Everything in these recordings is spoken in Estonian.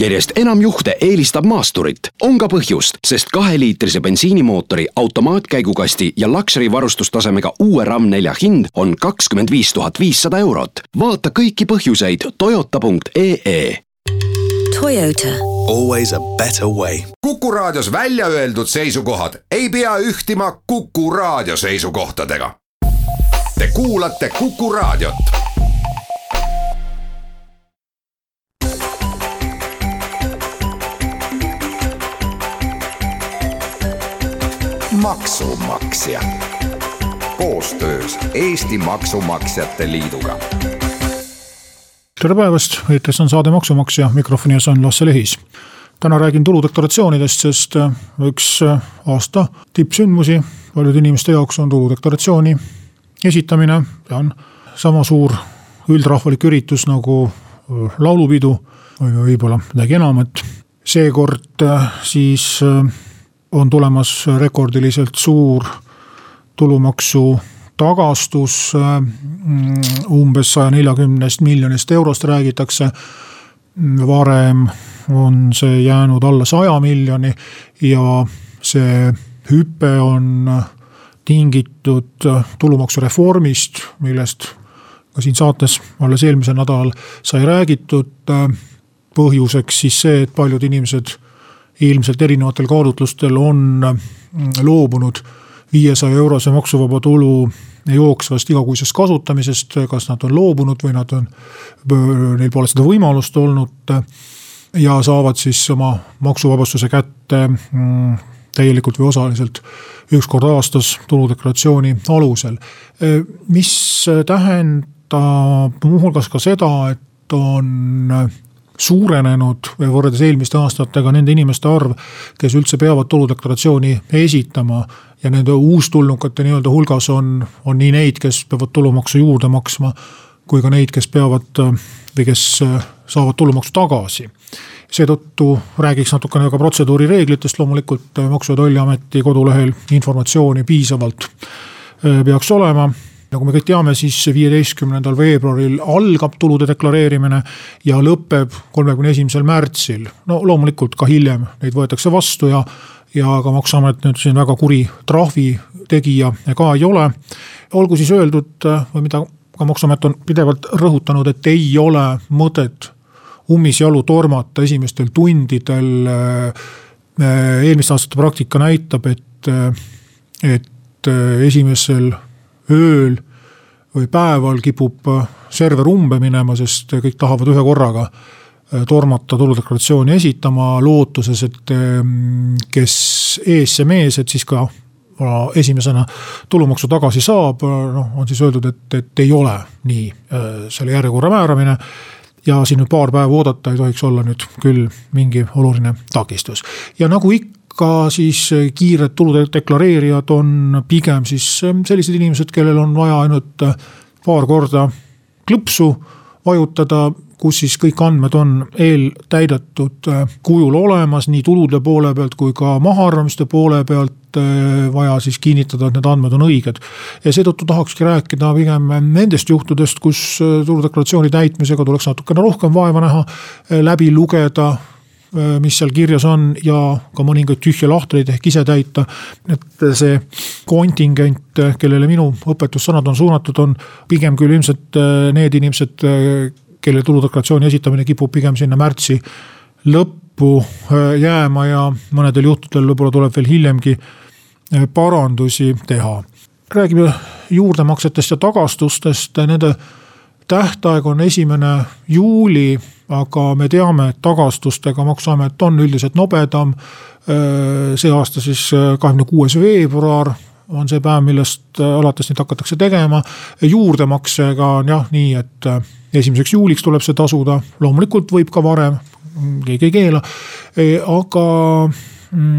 järjest enam juhte eelistab maasturit. on ka põhjust, sest kaheliitrise bensiinimootori, automaatkäigukasti ja Luxury varustustasemega uue RAM4 hind on kakskümmend viis tuhat viissada eurot. vaata kõiki põhjuseid toyota.ee. Toyota. Always a better way. kuku raadios välja öeldud seisukohad ei pea ühtima Kuku raadio seisukohtadega. Te kuulate Kuku raadiot maksumaksja koostöös Eesti Maksumaksjate Liiduga. tere päevast, eetris on saade Maksumaksja, mikrofoni ees on Lasse Lehis. täna räägin tuludeklaratsioonidest, sest äh, üks äh, aasta tippsündmusi paljude inimeste jaoks on tuludeklaratsiooni esitamine ja on sama suur üldrahvalik üritus nagu äh, laulupidu või võib-olla midagi enamat. seekord siis on tulemas rekordiliselt suur tulumaksu tagastus mm, umbes saja neljakümnest miljonist eurost räägitakse. varem on see jäänud alla saja miljoni ja see hüpe on tingitud tulumaksureformist, millest ka siin saates alles eelmisel nädalal sai räägitud. põhjuseks siis see, et paljud inimesed ilmselt erinevatel kaalutlustel on mm, loobunud viiesaja eurose maksuvaba tulu jooksvast igakuisest kasutamisest, kas nad on loobunud või nad on, neil pole seda võimalust olnud. ja saavad siis oma maksuvabastuse kätte mm, täielikult või osaliselt üks kord aastas tuludeklaratsiooni alusel. mis tähendab muuhulgas ka seda, et on suurenenud võrreldes eelmiste aastatega nende inimeste arv, kes üldse peavad tuludeklaratsiooni esitama. ja nende uustulnukate nii-öelda hulgas on, on nii neid, kes peavad tulumaksu juurde maksma, kui ka neid, kes peavad või kes saavad tulumaksu tagasi seetõttu räägiks natukene ka protseduurireeglitest, loomulikult Maksu- ja Tolliameti kodulehel informatsiooni piisavalt peaks olema nagu me kõik teame, siis viieteistkümnendal veebruaril algab tulude deklareerimine ja lõpeb kolmekümne esimesel märtsil. no loomulikult ka hiljem neid võetakse vastu ja, ja ka maksuamet nüüd siin väga kuri trahvi tegija ka ei ole. olgu siis öeldud või mida ka maksuamet on pidevalt rõhutanud, et ei ole mõtet ummisjalu tormata esimestel tundidel. eelmiste aastate praktika näitab, et, et esimesel ööl või päeval kipub äh, server umbe minema, sest kõik tahavad ühe korraga äh, tormata tuludeklaratsiooni esitama, lootuses, et ähm, kes ees see mees, et siis ka esimesena tulumaksu tagasi saab, noh on siis öeldud, et, et ei ole nii äh, selle järjekorra määramine ja siin nüüd paar päeva oodata ei tohiks olla nüüd küll mingi oluline takistus. ja nagu ikka ka siis kiired tulude deklareerijad on pigem siis ähm, sellised inimesed, kellel on vaja ainult äh, paar korda klõpsu vajutada kus siis kõik andmed on eeltäidetud kujul olemas, nii tulude poole pealt kui ka mahaarvamiste poole pealt. Vaja siis kinnitada, et need andmed on õiged. ja seetõttu tahakski rääkida pigem nendest juhtudest, kus tuludeklaratsiooni täitmisega tuleks natukene rohkem vaeva näha, läbi lugeda mis seal kirjas on ja ka mõningaid tühje lahtreid ehk ise täita. et see kontingent, kellele minu õpetussõnad on suunatud, on pigem küll ilmselt äh, need inimesed, äh, kelle tuludeklaratsiooni esitamine kipub pigem sinna märtsi lõppu jääma ja mõnedel juhtudel võib-olla tuleb veel hiljemgi parandusi teha. räägime juurdemaksetest ja tagastustest, nende tähtaeg on esimene juuli aga me teame, et tagastustega maksuamet on üldiselt nobedam. see aasta siis kahekümne kuues veebruar on see päev, millest alates neid hakatakse tegema. juurdemaksega on jah nii, et esimeseks juuliks tuleb see tasuda, loomulikult võib ka varem, keegi ei keela, aga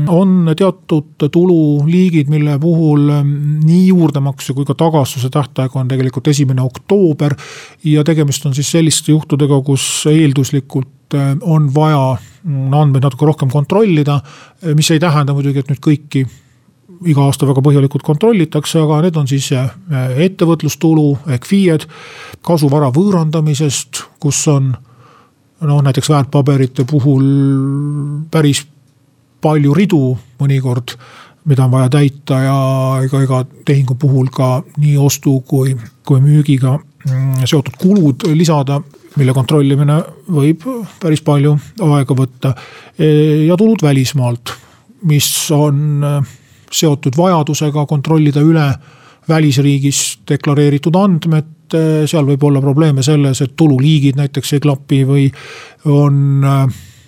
on teatud tululiigid, mille puhul mm, nii juurdemakse kui ka tagastuse tähtaeg on tegelikult esimene oktoober. ja tegemist on siis selliste juhtudega, kus eelduslikult eh, on vaja mm, andmeid natuke rohkem kontrollida. Eh, mis ei tähenda muidugi, et nüüd kõiki iga aasta väga põhjalikult kontrollitakse, aga need on siis eh, ettevõtlustulu ehk FIE-d, kasuvara võõrandamisest, kus on noh näiteks väärtpaberite puhul päris palju ridu mõnikord mida on vaja täita ja ega, ega tehingu puhul ka nii ostu kui, kui müügiga mm, seotud kulud lisada, mille kontrollimine võib päris palju aega võtta. E, ja tulud välismaalt, mis on e, seotud vajadusega kontrollida üle välisriigis deklareeritud andmed, e, seal võib olla probleeme selles, et tululiigid näiteks ei klapi või on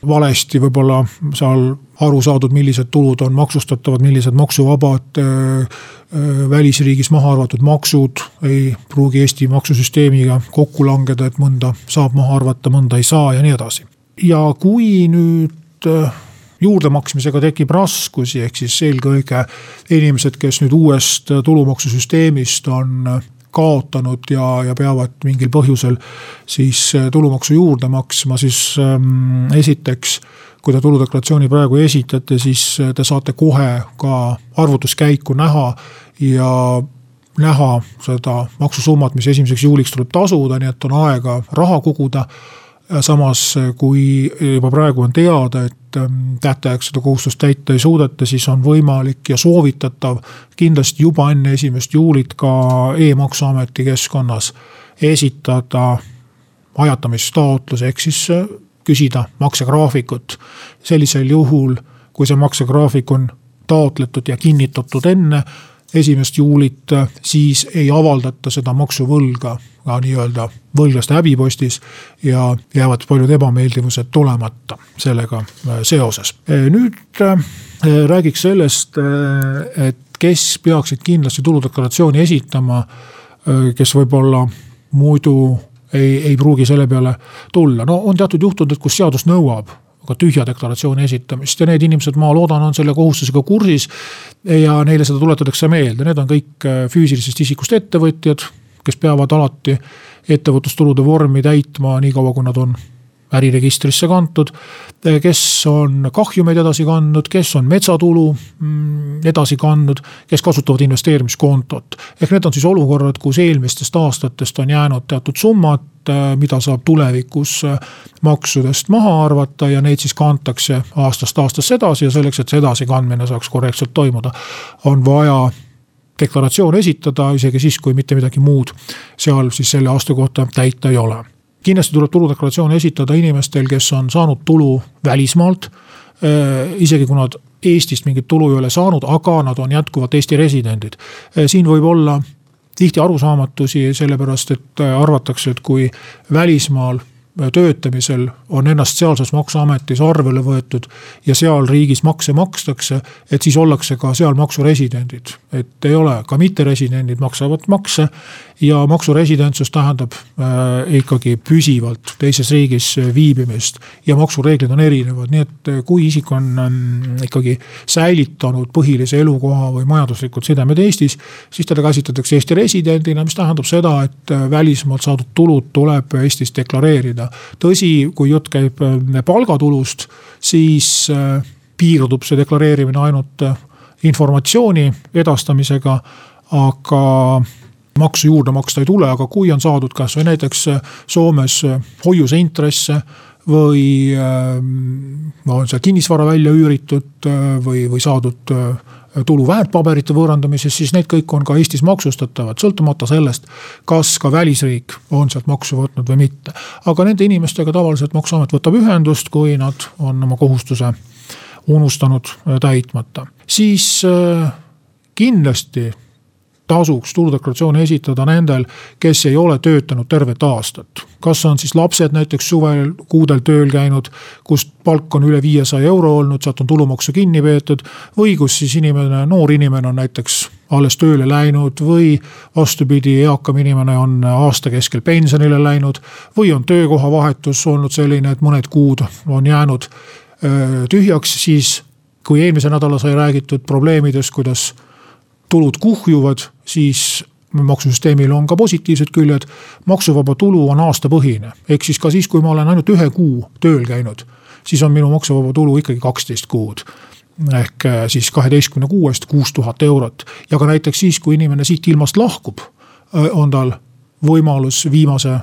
valesti võib-olla seal aru saadud, millised tulud on maksustatavad, millised maksuvabad äh, äh, välisriigis maha arvatud maksud ei pruugi Eesti maksusüsteemiga kokku langeda, et mõnda saab maha arvata, mõnda ei saa ja nii edasi. ja kui nüüd äh, juurdemaksmisega tekib raskusi, ehk siis eelkõige inimesed, kes nüüd uuest tulumaksusüsteemist on kaotanud ja, ja peavad mingil põhjusel siis äh, tulumaksu juurde maksma, siis ähm, esiteks kui te tuludeklaratsiooni praegu esitate, siis äh, te saate kohe ka arvutuskäiku näha ja näha seda maksusummat, mis esimeseks juuliks tuleb tasuda, nii et on aega raha koguda samas kui juba praegu on teada, et ähm, tähtajaks seda kohustust täita ei suudeta, siis on võimalik ja soovitatav kindlasti juba enne esimest juulit ka e-maksuameti keskkonnas esitada ajatamistaotlus, ehk siis äh, küsida maksegraafikut. sellisel juhul, kui see maksegraafik on taotletud ja kinnitatud enne esimest juulit, siis ei avaldata seda maksuvõlga ka nii-öelda võlglaste häbipostis ja jäävad paljud ebameeldivused tulemata sellega äh, seoses. Äh, nüüd äh, räägiks sellest, et kes peaksid kindlasti tuludeklaratsiooni esitama, kes võib-olla muidu ei, ei pruugi selle peale tulla, no on teatud juhtumid, kus seadus nõuab ka tühja deklaratsiooni esitamist ja need inimesed, ma loodan, on selle kohustusega kursis. ja neile seda tuletatakse meelde, need on kõik äh, füüsilisest isikust ettevõtjad, kes peavad alati ettevõtlustulude vormi täitma, niikaua kui nad on äriregistrisse kantud. kes on kahjumeid edasi kandnud, kes on metsatulu mm, edasi kandnud, kes kasutavad investeerimiskontot. ehk need on siis olukorrad, kus eelmistest aastatest on jäänud teatud summad, mida saab tulevikus maksudest maha arvata ja neid siis kantakse aastast aastasse edasi ja selleks, et see edasikandmine saaks korrektselt toimuda, on vaja deklaratsioon esitada isegi siis, kui mitte midagi muud seal siis selle aasta kohta täita ei ole kindlasti tuleb tuludeklaratsioon esitada inimestel, kes on saanud tulu välismaalt. Äh, isegi kui nad Eestist mingit tulu ei ole saanud, aga nad on jätkuvalt Eesti residendid. Äh, siin võib olla tihti arusaamatusi, sellepärast et äh, arvatakse, et kui välismaal töötamisel on ennast sealses maksuametis arvele võetud ja seal riigis makse makstakse, et siis ollakse ka seal maksuresidendid. et ei ole, ka mitteresidendid maksavad makse ja maksuresidentsus tähendab äh, ikkagi püsivalt teises riigis viibimist. ja maksureeglid on erinevad, nii et äh, kui isik on ähm, ikkagi säilitanud põhilise elukoha või majanduslikud sidemed Eestis. siis teda käsitletakse Eesti residendina, mis tähendab seda, et äh, välismaalt saadud tulud tuleb Eestis deklareerida. Tõsi, kui jutt käib äh, palgatulust, siis äh, piirdub see deklareerimine ainult äh, informatsiooni edastamisega, aga maksu juurde maksta ei tule, aga kui on saadud kasvõi näiteks Soomes hoiuseintresse või on seal kinnisvara välja üüritud või, või saadud tulu väärtpaberite võõrandamises, siis need kõik on ka Eestis maksustatavad, sõltumata sellest, kas ka välisriik on sealt maksu võtnud või mitte. aga nende inimestega tavaliselt maksuamet võtab ühendust, kui nad on oma kohustuse unustanud täitmata, siis kindlasti tasuks tuludeklaratsiooni esitada nendel, kes ei ole töötanud tervet aastat. kas on siis lapsed näiteks suvel kuudel tööl käinud, kust palk on üle viiesaja euro olnud, sealt on tulumaksu kinni peetud. või kus siis inimene, noor inimene on näiteks alles tööle läinud või vastupidi, eakam inimene on aasta keskel pensionile läinud. või on töökohavahetus olnud selline, et mõned kuud on jäänud tühjaks, siis kui eelmise nädala sai räägitud probleemidest, kuidas tulud kuhjuvad, siis maksusüsteemil on ka positiivsed küljed. maksuvaba tulu on aastapõhine, ehk siis ka siis, kui ma olen ainult ühe kuu tööl käinud, siis on minu maksuvaba tulu ikkagi kaksteist kuud ehk äh, siis kaheteistkümne kuu eest kuus tuhat eurot. ja ka näiteks siis, kui inimene siit ilmast lahkub, äh, on tal võimalus viimase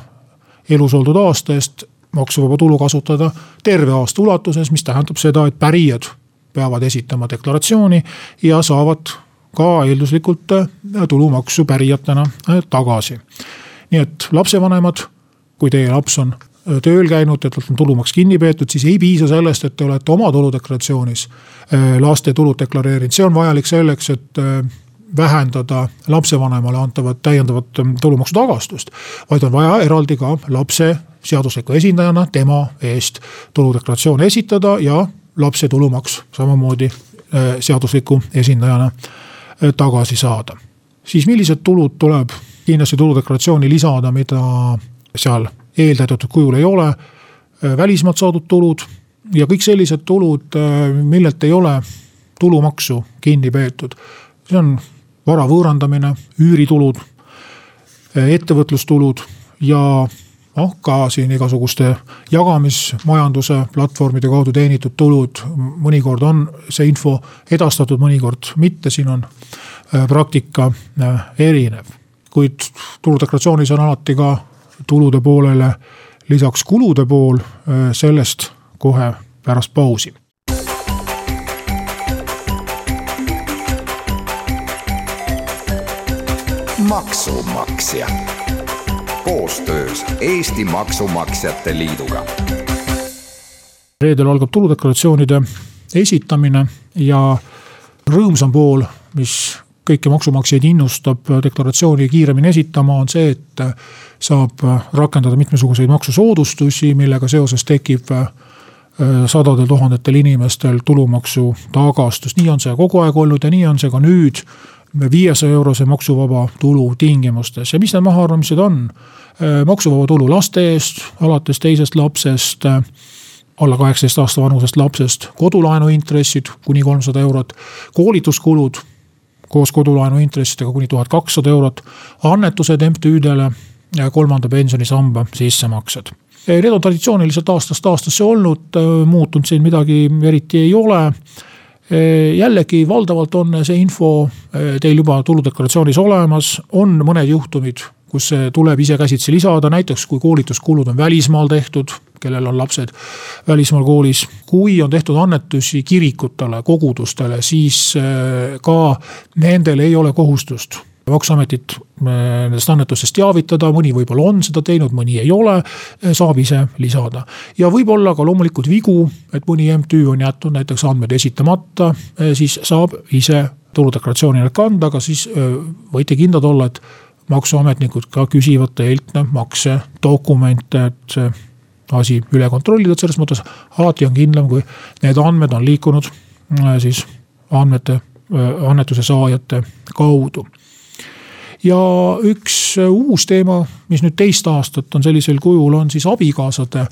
elus oldud aasta eest maksuvaba tulu kasutada terve aasta ulatuses, mis tähendab seda, et pärijad peavad esitama deklaratsiooni ja saavad ka eelduslikult äh, tulumaksu pärijatena äh, tagasi. nii et lapsevanemad, kui teie laps on äh, tööl käinud, et talt on tulumaks kinni peetud, siis ei piisa sellest, et te olete oma tuludeklaratsioonis laste tulud deklareerinud, see on vajalik selleks, et vähendada lapsevanemale antavat täiendavat tulumaksu tagastust. vaid on vaja eraldi ka lapse seadusliku esindajana tema eest tuludeklaratsioon esitada ja lapse tulumaks samamoodi seadusliku esindajana tagasi saada. siis millised tulud tuleb kindlasti tuludeklaratsiooni lisada, mida seal eeltäidetud kujul ei ole. välismaalt saadud tulud ja kõik sellised tulud, millelt ei ole tulumaksu kinni peetud. see on vara võõrandamine, üüritulud, ettevõtlustulud ja noh, ka siin igasuguste jagamismajanduse platvormide kaudu teenitud tulud. mõnikord on see info edastatud, mõnikord mitte, siin on äh, praktika äh, erinev. kuid tuludeklaratsioonis on alati ka tulude poolele lisaks kulude pool, äh, sellest kohe pärast pausi. maksumaksja koostöös Eesti Maksumaksjate Liiduga. reedel algab tuludeklaratsioonide esitamine ja rõõmsam pool, mis kõiki maksumaksjaid innustab deklaratsiooni kiiremini esitama, on see, et saab rakendada mitmesuguseid maksusoodustusi, millega seoses tekib äh, sadadel tuhandetel inimestel tulumaksu tagastus, nii on see kogu aeg olnud ja nii on see ka nüüd viiesaja eurose maksuvaba tulu tingimustes ja mis need mahaarvamised on? Äh, maksuvaba tulu laste eest alates teisest lapsest äh, alla kaheksateist aasta vanusest lapsest, kodulaenu intressid kuni kolmsada eurot, koolituskulud koos kodulaenu intressidega kuni tuhat kakssada eurot, annetused MTÜ-dele ja kolmanda pensionisamba sissemaksed. Need on traditsiooniliselt aastast aastasse olnud, äh, muutunud siin midagi eriti ei ole jällegi valdavalt on see info teil juba tuludeklaratsioonis olemas, on mõned juhtumid, kus see tuleb ise käsitsi lisada, näiteks kui koolituskulud on välismaal tehtud, kellel on lapsed välismaal koolis. kui on tehtud annetusi kirikutele, kogudustele, siis ka nendel ei ole kohustust maksuametit nendest annetustest teavitada, mõni võib-olla on seda teinud, mõni ei ole, saab ise lisada. ja võib-olla ka loomulikult vigu, et mõni MTÜ on jätnud näiteks andmed esitamata, siis saab ise tuludeklaratsioonile kanda, aga siis võite kindlad olla, et maksuametnikud ka küsivad teilt maksedokumente, et asi üle kontrollida, et selles mõttes alati on kindlam, kui need andmed on liikunud siis andmete, annetuse saajate kaudu ja üks äh, uus teema, mis nüüd teist aastat on sellisel kujul, on siis abikaasade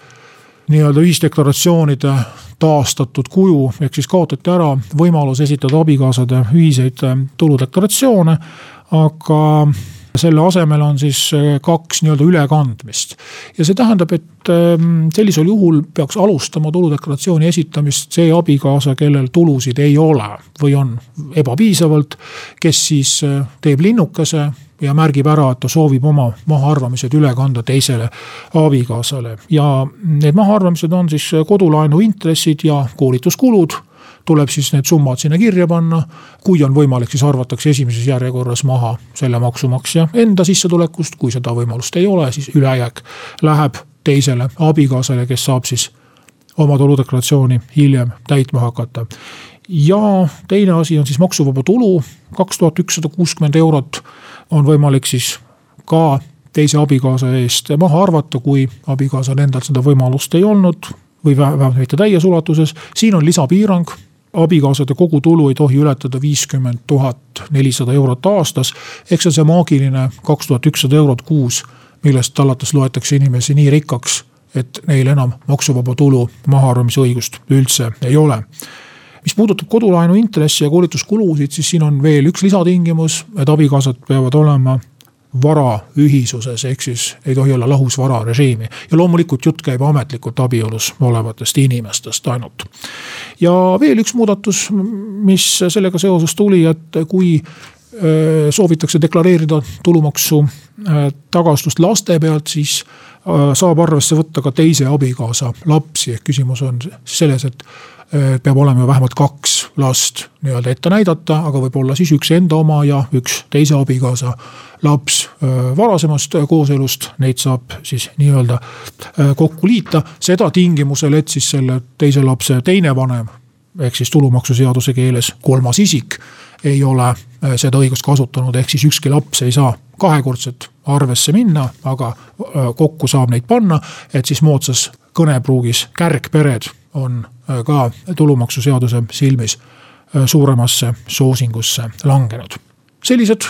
nii-öelda ühisdeklaratsioonide taastatud kuju, ehk siis kaotati ära võimalus esitada abikaasade ühiseid äh, tuludeklaratsioone. aga selle asemel on siis äh, kaks nii-öelda ülekandmist. ja see tähendab, et ähm, sellisel juhul peaks alustama tuludeklaratsiooni esitamist see abikaasa, kellel tulusid ei ole või on ebapiisavalt. kes siis äh, teeb linnukese ja märgib ära, et ta soovib oma mahaarvamised üle kanda teisele abikaasale ja need mahaarvamised on siis kodulaenu intressid ja koolituskulud tuleb siis need summad sinna kirja panna. kui on võimalik, siis arvatakse esimeses järjekorras maha selle maksumaksja enda sissetulekust, kui seda võimalust ei ole, siis ülejääk läheb teisele abikaasale, kes saab siis oma tuludeklaratsiooni hiljem täitma hakata. ja teine asi on siis maksuvaba tulu, kaks tuhat ükssada kuuskümmend eurot on võimalik siis ka teise abikaasa eest maha arvata, kui abikaasal endal seda võimalust ei olnud või vähemalt mitte täies ulatuses. siin on lisapiirang, abikaasade kogutulu ei tohi ületada viiskümmend tuhat nelisada eurot aastas. ehk see on see maagiline kaks tuhat ükssada eurot kuus, millest alates loetakse inimesi nii rikkaks, et neil enam maksuvaba tulu mahaarvamise õigust üldse ei ole mis puudutab kodulaenu intressi ja koolituskulusid, siis siin on veel üks lisatingimus, et abikaasad peavad olema varaühisuses, ehk siis ei tohi olla lahus vararežiimi. ja loomulikult jutt käib ametlikult abielus olevatest inimestest ainult. ja veel üks muudatus, mis sellega seoses tuli, et kui soovitakse deklareerida tulumaksu tagastust laste pealt, siis saab arvesse võtta ka teise abikaasa lapsi, ehk küsimus on selles, et peab olema vähemalt kaks last nii-öelda ette näidata, aga võib-olla siis üks enda oma ja üks teise abikaasa laps varasemast kooselust, neid saab siis nii-öelda kokku liita. seda tingimusel, et siis selle teise lapse teine vanem ehk siis tulumaksuseaduse keeles kolmas isik ei ole seda õigust kasutanud, ehk siis ükski laps ei saa kahekordselt arvesse minna, aga kokku saab neid panna, et siis moodsas kõnepruugis kärgpered on äh, ka tulumaksuseaduse silmis äh, suuremasse soosingusse langenud. sellised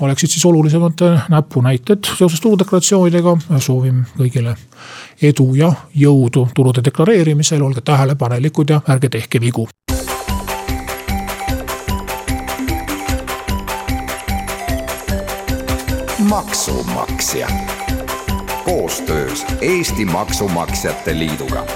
oleksid siis olulisemad äh, näpunäited seoses tuludeklaratsioonidega. soovin kõigile edu ja jõudu tulude deklareerimisel, olge tähelepanelikud ja ärge tehke vigu. maksumaksja koostöös Eesti Maksumaksjate Liiduga